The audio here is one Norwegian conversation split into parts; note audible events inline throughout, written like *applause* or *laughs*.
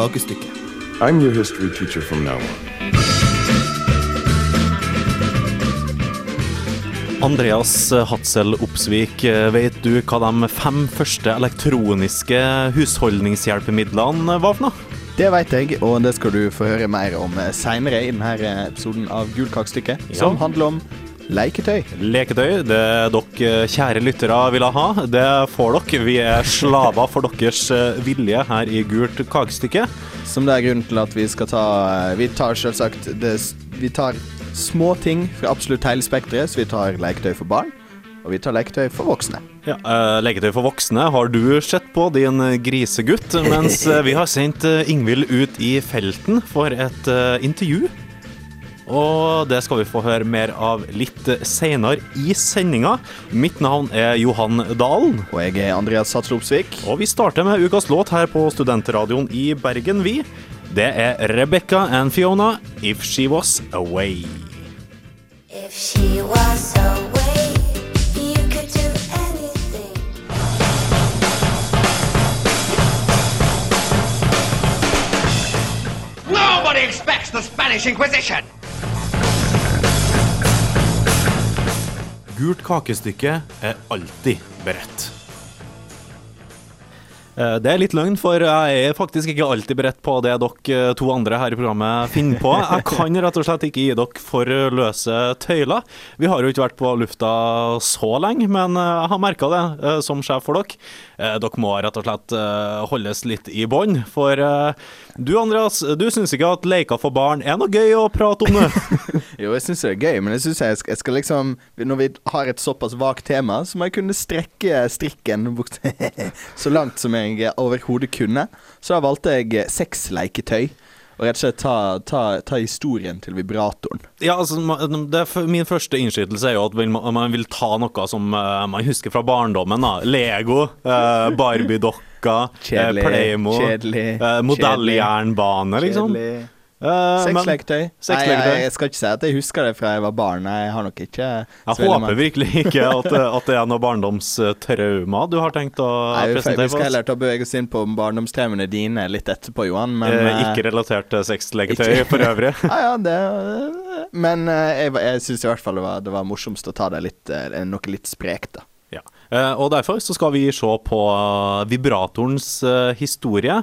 kakestykke. I'm your history teacher from now on. Andreas Hatzel Opsvik, vet du hva de fem første elektroniske husholdningshjelpemidlene var for noe? Det vet jeg, og det skal du få høre mer om seinere i denne episoden av Gul kakestykke, som handler om leketøy. Leketøy, det dere kjære lyttere ville ha, det får dere. Vi er slaver for deres vilje her i Gult kakestykke. Som det er grunnen til at vi skal ta Vi tar selvsagt det, Vi tar små ting fra absolutt hele spekteret, så vi tar leketøy for barn. Og vi tar leketøy for voksne. Ja, uh, Leketøy for voksne har du sett på, din grisegutt. Mens uh, vi har sendt uh, Ingvild ut i felten for et intervju. Og det skal vi få høre mer av litt senere i sendinga. Mitt navn er Johan Dalen. Og jeg er Andreas Satslopsvik. Og vi starter med ukas låt her på Studentradioen i Bergen, vi. Det er Rebecca and Fiona, 'If She Was Away'. If she was away Nobody expects the Spanish Inquisition! Gult kakestykke er alltid beredt. Eh, det er litt løgn, for jeg er faktisk ikke alltid beredt på det dere eh, to andre her i programmet finner på. *laughs* Jeg kan rett og slett ikke gi dere for løse tøyler. Vi har jo ikke vært på lufta så lenge, men eh, jeg har merka det som sjef for dere. Dere må rett og slett holdes litt i bånd, for du Andreas, du syns ikke at leker for barn er noe gøy å prate om det? *laughs* jo, jeg syns det er gøy, men jeg syns jeg, jeg skal liksom Når vi har et såpass vagt tema, så må jeg kunne strekke strikken *laughs* så langt som jeg jeg overhodet kunne. Så da valgte jeg seks leketøy. Og rett og slett ta, ta, ta, historien til vibratoren. Ja, altså, det, Min første innskytelse er jo at man vil ta noe som uh, man husker fra barndommen. da Lego, uh, Barbie-dokka, uh, Playmo, uh, modelljernbane, liksom. Kjedelig. Uh, Sexleketøy. Nei, jeg, jeg, skal ikke si at jeg husker det fra jeg var barn. Jeg har nok ikke Jeg håper virkelig ikke at, at, det er noe barndomstrauma du har tenkt å Nei, presentere Vi skal heller ta bevege oss inn på barndomstraumene dine litt etterpå, Johan. Men, eh, ikke relatert til sexleketøy for øvrig. *laughs* ja, ja, det, men eh, jeg, jeg syns i hvert fall det var, det var morsomst å ta det litt, eh, noe litt sprekt, da. Ja. Og derfor så skal vi se på vibratorens historie.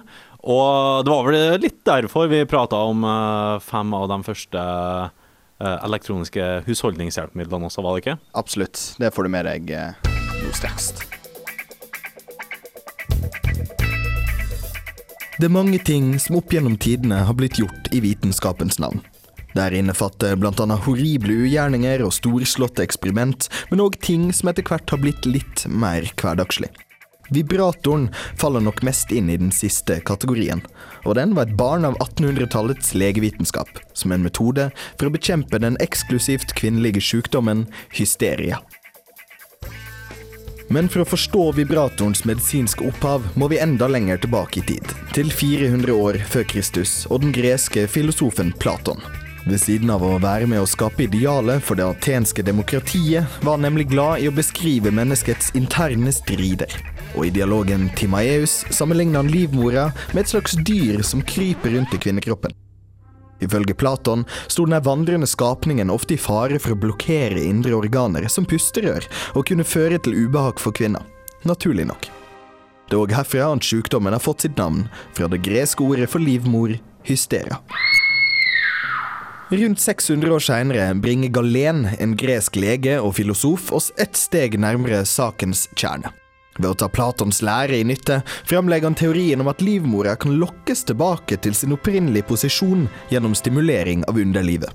Og det var vel litt derfor vi prata om uh, fem av de første uh, elektroniske husholdningshjelpemidlene også, var det ikke? Absolutt. Det får du med deg uh, nå straks. Det er mange ting som opp gjennom tidene har blitt gjort i vitenskapens navn. Der innefatter bl.a. horrible ugjerninger og storslåtte eksperiment, men òg ting som etter hvert har blitt litt mer hverdagslig. Vibratoren faller nok mest inn i den siste kategorien, og den var et barn av 1800-tallets legevitenskap, som en metode for å bekjempe den eksklusivt kvinnelige sykdommen hysteria. Men for å forstå vibratorens medisinske opphav må vi enda lenger tilbake i tid, til 400 år før Kristus og den greske filosofen Platon. Ved siden av å være med å skape idealet for det atenske demokratiet, var han nemlig glad i å beskrive menneskets interne strider og i dialogen Timaeus sammenligner han livmora med et slags dyr som kryper rundt i kvinnekroppen. Ifølge Platon sto denne vandrende skapningen ofte i fare for å blokkere indre organer, som pusterør, og kunne føre til ubehag for kvinner. Naturlig nok. Det er òg herfra at sykdommen har fått sitt navn, fra det greske ordet for livmor, hysteria. Rundt 600 år seinere bringer Galen, en gresk lege og filosof, oss ett steg nærmere sakens kjerne. Ved å ta Platons lære i nytte fremlegger han teorien om at livmora kan lokkes tilbake til sin opprinnelige posisjon gjennom stimulering av underlivet.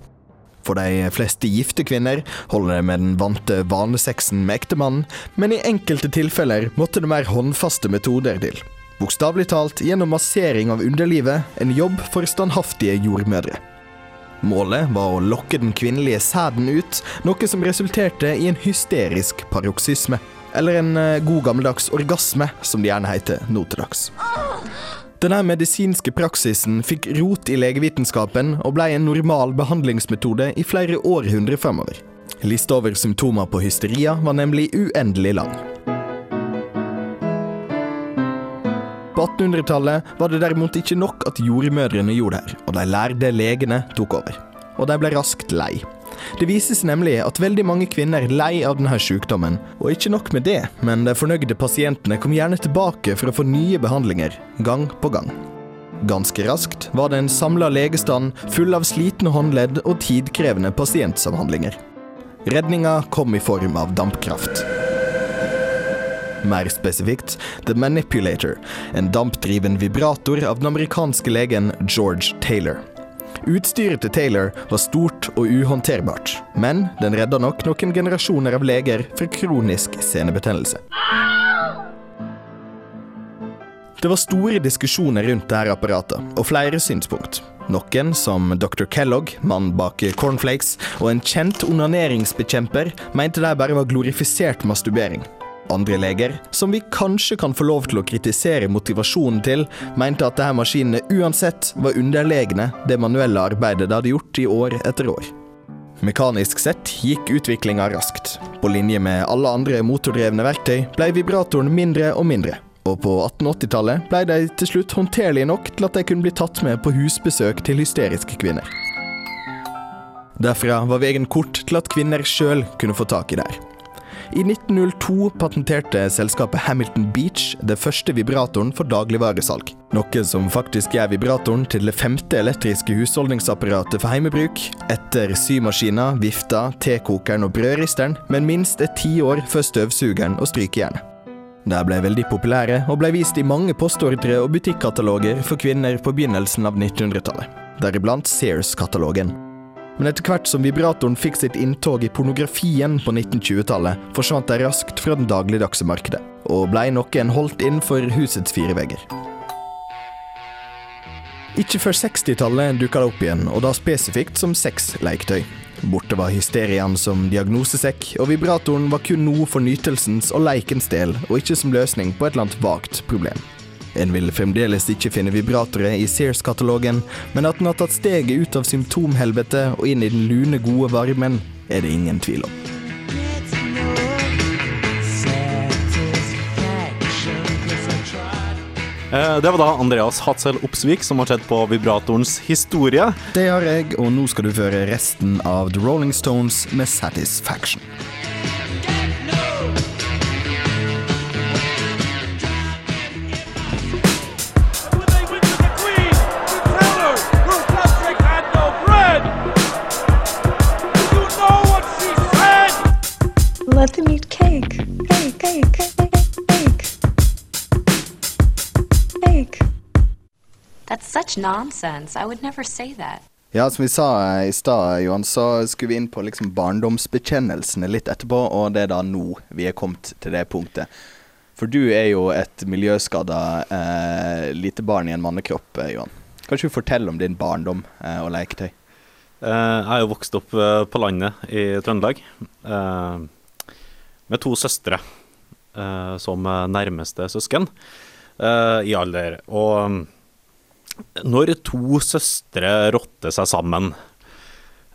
For de fleste gifte kvinner holder det med den vante vanesexen med ektemannen, men i enkelte tilfeller måtte det mer håndfaste metoder til. Bokstavelig talt gjennom massering av underlivet, en jobb for standhaftige jordmødre. Målet var å lokke den kvinnelige sæden ut, noe som resulterte i en hysterisk paroksysme. Eller en eh, god gammeldags orgasme, som det gjerne heter nå til dags. Denne medisinske praksisen fikk rot i legevitenskapen og ble en normal behandlingsmetode i flere århundrer fremover. Lista over symptomer på hysteria var nemlig uendelig lang. På 1800-tallet var det derimot ikke nok at jordmødrene gjorde det her, og de lærde legene tok over. Og de ble raskt lei. Det vises nemlig at veldig mange kvinner er lei av denne sykdommen, og ikke nok med det, men de fornøyde pasientene kom gjerne tilbake for å få nye behandlinger, gang på gang. Ganske raskt var det en samla legestand full av slitne håndledd og tidkrevende pasientsamhandlinger. Redninga kom i form av dampkraft. Mer spesifikt The Manipulator, en dampdriven vibrator av den amerikanske legen George Taylor. Utstyret til Taylor var stort og uhåndterbart, men den redda nok noen generasjoner av leger fra kronisk senebetennelse. Det var store diskusjoner rundt dette apparatet, og flere synspunkt. Noen, som dr. Kellogg, mannen bak Cornflakes, og en kjent onaneringsbekjemper, mente det bare var glorifisert masturbering. Andre leger, som vi kanskje kan få lov til å kritisere motivasjonen til, mente at disse maskinene uansett var underlegne det manuelle arbeidet de hadde gjort i år etter år. Mekanisk sett gikk utviklinga raskt. På linje med alle andre motordrevne verktøy ble vibratoren mindre og mindre. Og på 1880-tallet ble de til slutt håndterlige nok til at de kunne bli tatt med på husbesøk til hysteriske kvinner. Derfra var veien kort til at kvinner sjøl kunne få tak i det. I 1902 patenterte selskapet Hamilton Beach det første vibratoren for dagligvaresalg. Noe som faktisk gjør vibratoren til det femte elektriske husholdningsapparatet for heimebruk, etter symaskiner, vifta, tekokeren og brødristeren, men minst et tiår før støvsugeren og strykejernet. De ble veldig populære, og ble vist i mange postordre og butikkataloger for kvinner på begynnelsen av 1900-tallet, deriblant Sears-katalogen. Men etter hvert som vibratoren fikk sitt inntog i pornografien på 1920-tallet, forsvant de raskt fra den dagligdagse markedet, og blei noe en holdt innenfor husets fire vegger. Ikke før 60-tallet dukka det opp igjen, og da spesifikt som sexleketøy. Borte var hysteriaen som diagnosesekk, og vibratoren var kun noe for nytelsens og leikens del, og ikke som løsning på et eller annet vagt problem. En vil fremdeles ikke finne vibratorer i Sears-katalogen, men at den har tatt steget ut av symptomhelvete og inn i den lune, gode varmen, er det ingen tvil om. Eh, Det var da Andreas Hatzel Opsvik som har sett på vibratorens historie. Det har jeg, og nå skal du føre resten av The Rolling Stones med Satisfaction. Nonsense. I would never say that. Ja, som vi sa eh, i stad, Johan, så skulle vi inn på liksom barndomsbekjennelsene litt etterpå, og det er da nå vi er kommet til det punktet. For du er jo et miljøskada eh, lite barn i en mannekropp, eh, Johan. Kan ikke du fortelle om din barndom eh, og leketøy? Eh, Jeg er jo vokst opp eh, på landet i Trøndelag eh, med to søstre eh, som nærmeste søsken eh, i alder. Og når to søstre rotter seg sammen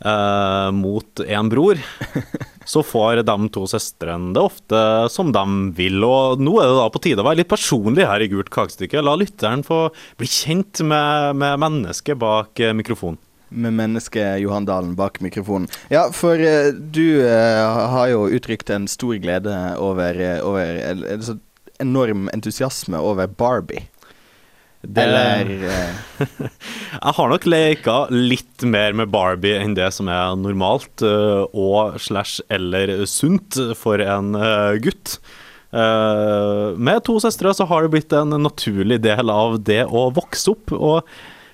eh, mot en bror, *laughs* så får de to søstrene det ofte som de vil. Og nå er det da på tide å være litt personlig her i Gult kakestykke. La lytteren få bli kjent med, med mennesket bak eh, mikrofonen. Med mennesket Johan Dalen bak mikrofonen. Ja, for eh, du eh, har jo uttrykt en stor glede over, over en, en så enorm entusiasme over Barbie. Eller eh, *laughs* Jeg har nok leka litt mer med Barbie enn det som er normalt øh, og slash eller sunt for en gutt. Eh, med to søstre så har det blitt en naturlig del av det å vokse opp, og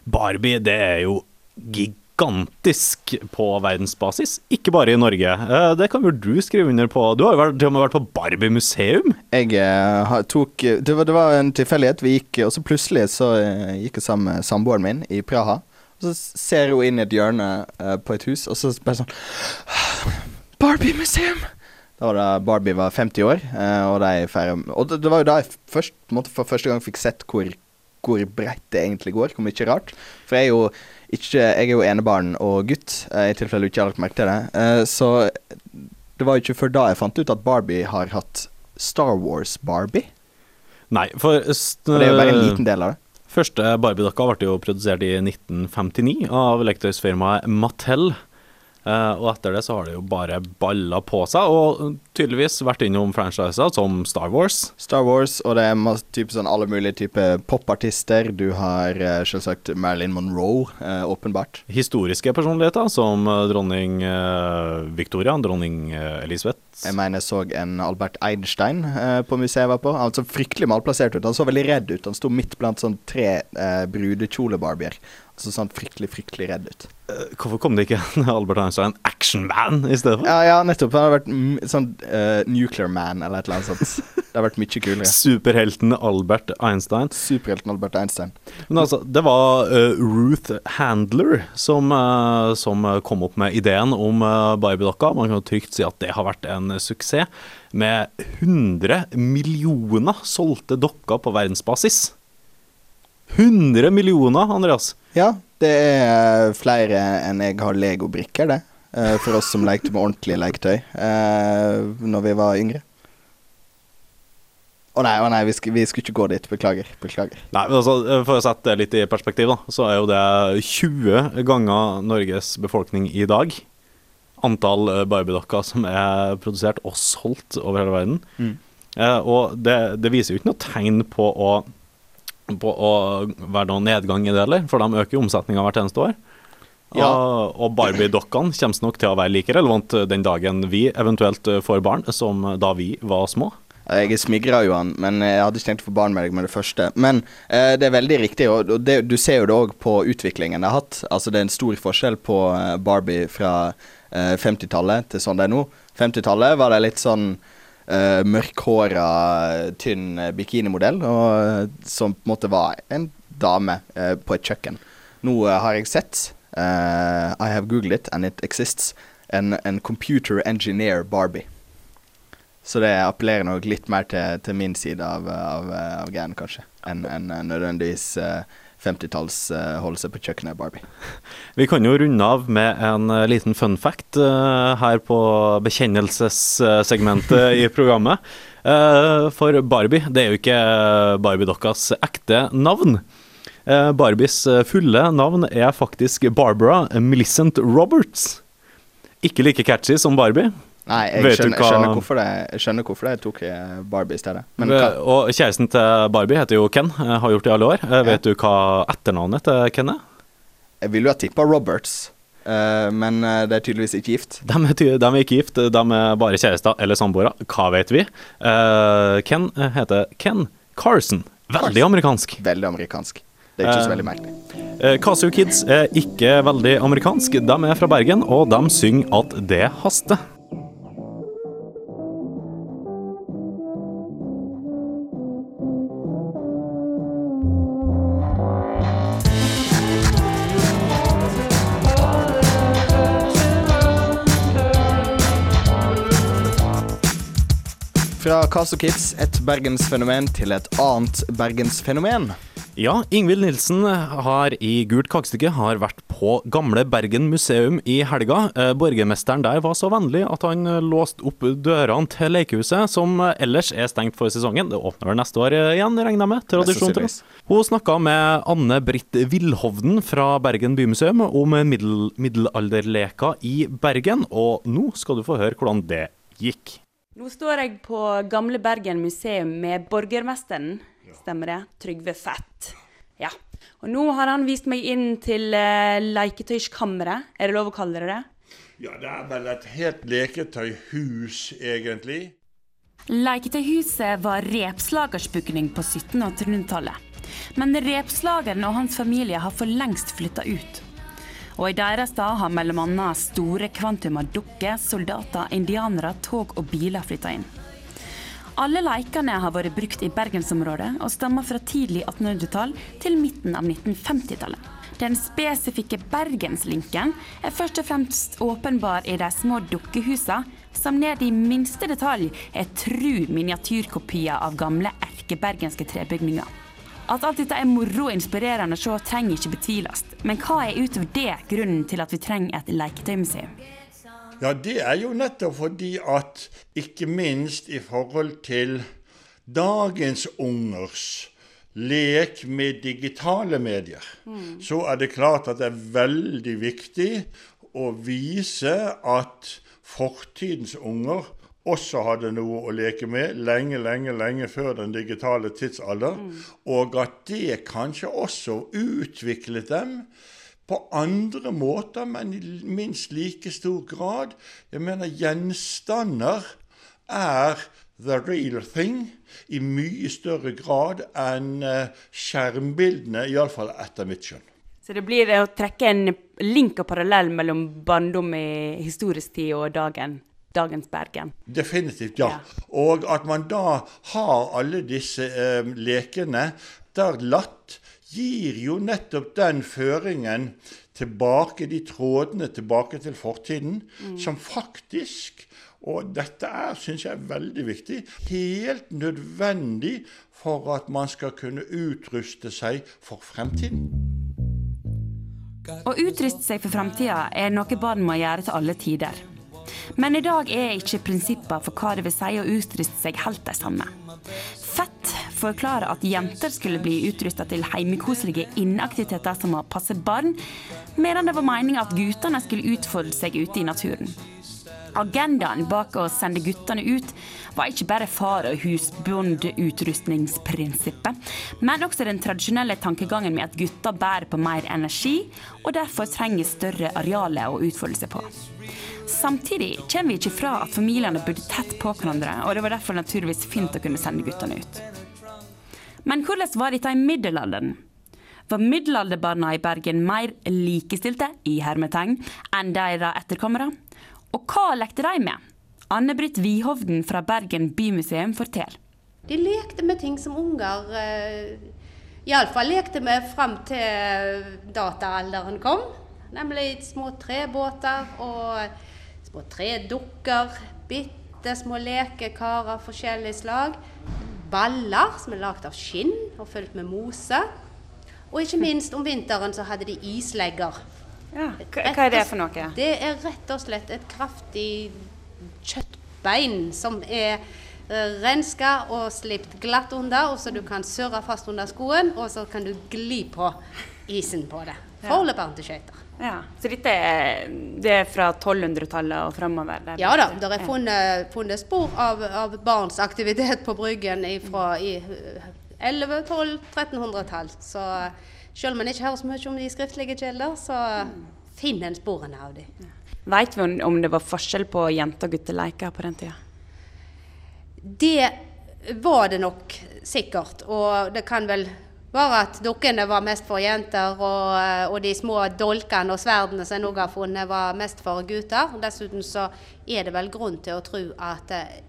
Barbie det er jo gigantisk på verdensbasis, ikke bare i Norge. Eh, det kan vel du skrive under på. Du har jo vært, vært på Barbie-museum. Jeg eh, tok det var, det var en tilfeldighet. Vi gikk, og så plutselig så eh, gikk jeg sammen med samboeren min i Praha. Og så ser hun inn i et hjørne på et hus, og så bare sånn Barbie-museum! Da var det Barbie var 50 år, og de feirer Og det, var jo da jeg først, for første gang fikk sett hvor, hvor bredt det egentlig går. Hvor mye rart. For jeg er jo ikke Jeg er jo enebarn og gutt, eh, i tilfelle du ikke har lagt merke til det. Eh, så det var jo ikke før da jeg fant ut at Barbie har hatt Star Wars-Barbie. Nei, for s- Og det er jo bare en liten del av det. Første Barbie-dokka ble jo produsert i 1959 av leketøysfirmaet Mattel. Eh, og etter det så har det jo bare balla på seg, og tydeligvis vært innom franchiser som Star Wars. Star Wars, og det er masse, type sånn alle mulige typer popartister. Du har uh, selvsagt Marilyn Monroe, eh, åpenbart. Historiske personligheter som eh, dronning eh, Victoria, dronning eh, Elisabeth. Jeg mener jeg så en Albert Einstein eh, på museet jeg var på. Han så fryktelig malplassert ut. Han så veldig redd ut. Han sto midt blant sånn tre brudekjolebarbier. Så sånn fryktelig, fryktelig redd ut. Eh, Hvorfor kom det ikke en Albert Einstein Action Man i stedet for? Ja, ja, nettopp. Han har vært sånn eh, Nuclear Man eller et eller annet sånt. Det har vært mye kulere. Superhelten Albert Einstein. Superhelten Albert Einstein. Men altså, det var uh, Ruth Handler som, uh, som kom opp med ideen om uh, Barbie-dokka. Man kan jo trygt si at det har vært en suksess, med 100 millioner solgte dokker på verdensbasis. 100 millioner, Andreas! Ja, det er flere enn jeg har legobrikker, det. Eh, for oss som lekte med ordentlige leketøy uh, når vi var yngre. Å nei, å nei vi, sk vi skulle ikke gå dit. Beklager. Beklager. Nei, men altså, eh, For å sette det litt i perspektiv, da, så er jo det 20 ganger Norges befolkning i dag. Antall barbiedokker som er produsert og solgt over hele verden. Mm. Eh, og det, det viser jo ikke noe tegn på å, på å være noen nedgang i det heller, for de øker jo omsetninga hvert eneste år. Ja. Og, og Barbie-dokkene kommer nok til å være like relevant den dagen vi eventuelt eh, får barn, som da vi var små. Jeg smigra, Johan, men jeg hadde ikke tenkt å få barn med deg med det første. Men eh, det er veldig riktig, og, det, du ser jo det òg på utviklingen det har hatt. Altså Det er en stor forskjell på eh, Barbie fra eh, 50-tallet til sånn det er nå. 50-tallet var det litt sånn eh, mørkhåra, tynn eh, bikinimodell, og, eh, som på en måte var en dame eh, på et kjøkken. Nå eh, har jeg sett, eh, I have googled it, and it exists, en, en computer engineer Barbie. Så det appellerer nok litt mer til, til min side av, av, av greiene, kanskje, enn en, nødvendigvis uh, 50-talls uh, holde seg på kjøkkenet Barbie. *laughs* Vi kan jo runde av med en uh, liten fun fact uh, her på bekjennelsessegmentet *laughs* i programmet. For Barbie, det er jo ikke Barbie-dokkas ekte navn. Eh, Barbies eh, fulle navn er faktisk Barbara Millicent Roberts. Ikke like catchy som Barbie. Nei, jeg skjønner, hva- skjønner hvorfor det, jeg skjønner hvorfor det tok eh, Barbie i stedet. Og kjæresten til Barbie heter jo Ken, har gjort det i alle år. Vet du hva etternavnet til Ken er? jeg ville jo ha tippa Roberts, men det er tydeligvis ikke gift. De er, de er ikke gift, de er bare kjærester eller samboere. Hva vet vi? Ken heter Ken Carson. Veldig Carson. amerikansk. Veldig amerikansk. Det er ikke så Eh, veldig merkelig. Uh, Casio Kids er ikke veldig amerikansk. De er fra Bergen, og de synger at det haster. Fra Caso Kids, et bergensfenomen, til et annet bergensfenomen. Ja, Ingvild Nilsen har i Gult kakestykke har vært på Gamle Bergen museum i helga. Eh, Borgermesteren der var så vennlig at han eh, låste opp dørene til lekehuset, som eh, ellers er stengt for sesongen. Det åpner vel neste år igjen, regner jeg med. Tradisjon til. oss. Hun snakka med Anne Britt Villhovden fra Bergen bymuseum om middel middelalderleka i Bergen, og nå skal du få høre hvordan det gikk. Nå står jeg på Gamle Bergen museum med borgermesteren. Stemmer det? Trygve Fett. Ja. Og nå har han vist meg inn til uh, leketøyskammeret. Er det lov å kalle det det? Ja, det er vel et helt leketøyhus, egentlig. Leketøyhuset var repslagersbygning på 1700- og 1800-tallet. Men repslageren og hans familie har for lengst flytta ut. Og i deres stad har bl.a. store kvantum av dukker, soldater, indianere, tog og biler flytta inn. Alle leikene har vært brukt i bergensområdet og stammer fra tidlig 1800-tall til midten av 1950-tallet. Den spesifikke bergenslinken er først og fremst åpenbar i de små dukkehusene, som ned i minste detalj er tru miniatyrkopier av gamle erkebergenske trebygninger. At alt dette er moro og inspirerende å se, trenger ikke betviles. Men hva er utover det grunnen til at vi trenger et leketøymuseum? Ja, det er jo nettopp fordi at ikke minst i forhold til dagens ungers lek med digitale medier, så er det klart at det er veldig viktig å vise at fortidens unger også hadde noe å leke med lenge, lenge, lenge før den digitale tidsalder, og at det kanskje også utviklet dem på andre måter, men i minst like stor grad. Jeg mener gjenstander er the real thing i mye større grad enn eh, skjermbildene, iallfall etter mitt skjønn. Så det blir det å trekke en link og parallell mellom barndom i historisk tid og dagen, dagens Bergen. Definitivt, ja. Og at man da har alle disse eh, lekene der latt, gir jo nettopp den føringen tilbake, de trådene tilbake til fortiden, som faktisk og dette er, syns jeg, er veldig viktig. Helt nødvendig for at man skal kunne utruste seg for fremtiden. Å utruste seg for fremtida er noe barn må gjøre til alle tider. Men i dag er ikke prinsippene for hva det vil si å utruste seg helt de samme. Fett forklarer at jenter skulle bli utrusta til heimekoselige inneaktiviteter som å passe barn, medan det var meninga at guttene skulle utfolde seg ute i naturen. Agendaen bak å sende guttene ut var ikke bare far- og husbondutrustningsprinsippet, men også den tradisjonelle tankegangen med at gutter bærer på mer energi, og derfor trenger større arealer å utfolde seg på. Samtidig kommer vi ikke fra at familiene bodde tett på hverandre, og det var derfor naturligvis fint å kunne sende guttene ut. Men hvordan var dette i middelalderen? Var middelalderbarna i Bergen mer likestilte i hermetegn enn deres etterkommere? Og hva lekte de med? Anne-Britt Wihovden fra Bergen bymuseum forteller. De lekte med ting som unger eh, iallfall lekte med fram til dataalderen kom. Nemlig små trebåter og små tredukker. Bitte små lekekarer forskjellig slag. Baller som er lagd av skinn og fylt med mose. Og ikke minst om vinteren så hadde de islegger. Ja, hva er det for noe? Det er rett og slett et kraftig kjøttbein som er eh, renska og slipt glatt under, og så du kan surre fast under skoen, og så kan du gli på isen på det. Skøyter. Ja, Så dette er, det er fra 1200-tallet og framover? er Ja da, det er funnet, funnet spor av, av barns aktivitet på Bryggen fra i eh, 11-, 12-, 1300-tall. Så selv om en ikke hører så mye om de skriftlige kilder, så finner en sporene av de. Vet vi om- om det var forskjell på jente- og gutteleker på den tida? Det var det nok sikkert. Og det kan vel være at dukkene var mest for jenter, og, og de små dolkene og sverdene som jeg nå har funnet, var mest for gutter. Dessuten så er det vel grunn til å tro at eh,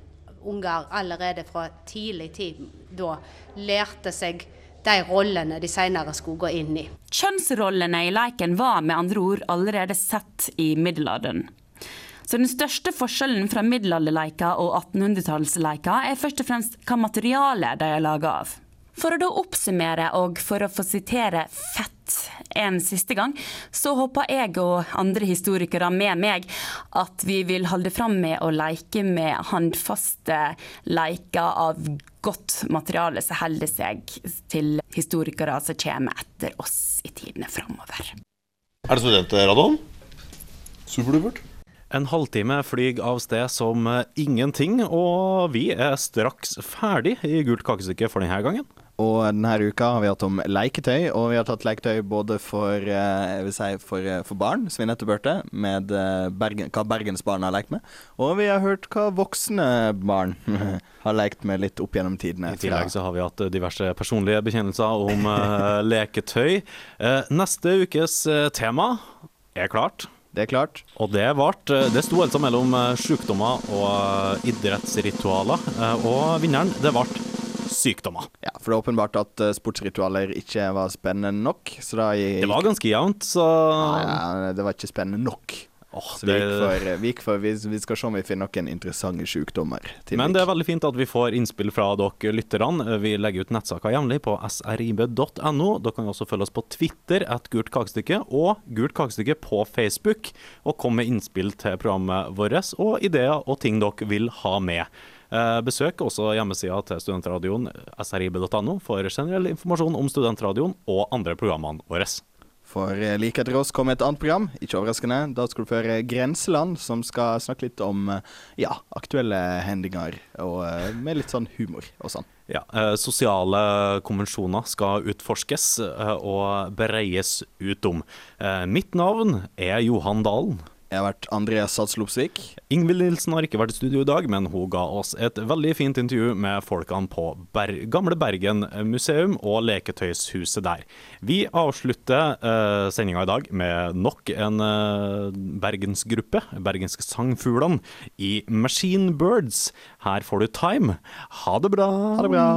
unger allerede fra tidlig tid da lærte seg de rollene de senere skulle gå inn i. Kjønnsrollene i leiken var med andre ord allerede sett i middelalderen. Så den største forskjellen fra middelalderleiker og 1800-tallsleiker er først og fremst hva materiale de er laga av. For å da oppsummere og for å få sitere Fett en siste gang, så håper jeg og andre historikere med meg at vi vil holde fram med å leke med håndfaste leker av godt materiale som holder seg til historikere som kommer etter oss i tidene framover. Er det studentradioen? Superdupert. En halvtime flyg av sted som eh, ingenting, og vi er straks ferdig i Gult kakestykke for denne gangen. Og denne uka har vi hatt om leketøy, og vi har tatt leketøy både for, eh, jeg vil si for, eh, for barn, som vi nettopp hørte, med eh, Bergen, hva bergensbarn har lekt med. Og vi har hørt hva voksne barn *laughs* har lekt med litt opp gjennom tidene. I tillegg så har vi hatt diverse personlige bekjennelser om *laughs* leketøy. Neste ukes tema er klart. Det er klart. Og det, vart, eh, det sto altså mellom sykdommer og idrettsritualer. Og vinneren, det ble sykdommer. Ja, for det er åpenbart at eh, sportsritualer ikke var spennende nok. Så da gikk Det var ganske jevnt, så ja, det var ikke spennende nok. Oh, Så vi gikk for, vi, gikk for vi, vi skal se om vi finner noen interessante sykdommer. Men det er veldig fint at vi får innspill fra dere lytterne. Vi legger ut nettsaker jevnlig på srib.no. Dere kan også følge oss på Twitter at Gult kakestykke og Gult kakestykke på Facebook. Og komme med innspill til programmet vårt og ideer og ting dere vil ha med. Eh, Besøk også hjemmesida til studentradioen srib.no for generell informasjon om studentradioen og andre programmene våre. For eh, like etter oss kommer et annet program, ikke overraskende. Da skal du føre høre Grenseland, som skal snakke litt om eh, ja, aktuelle hendinger, og med litt sånn humor og sånn. Ja, eh, Sosiale konvensjoner skal utforskes og bereies ut om. Eh, mitt navn er Johan Dalen. Jeg har vært Andreas Satslopsvik. Ingvild Nilsen har ikke vært i studio i dag, men hun ga oss et veldig fint intervju med folkene på Ber Gamle Bergen museum og leketøyshuset der. Vi avslutter uh, sendinga i dag med nok en eh, bergensgruppe, bergenske sangfuglene, i Machine Birds. Her får du Time. Ha det bra. Ha det bra.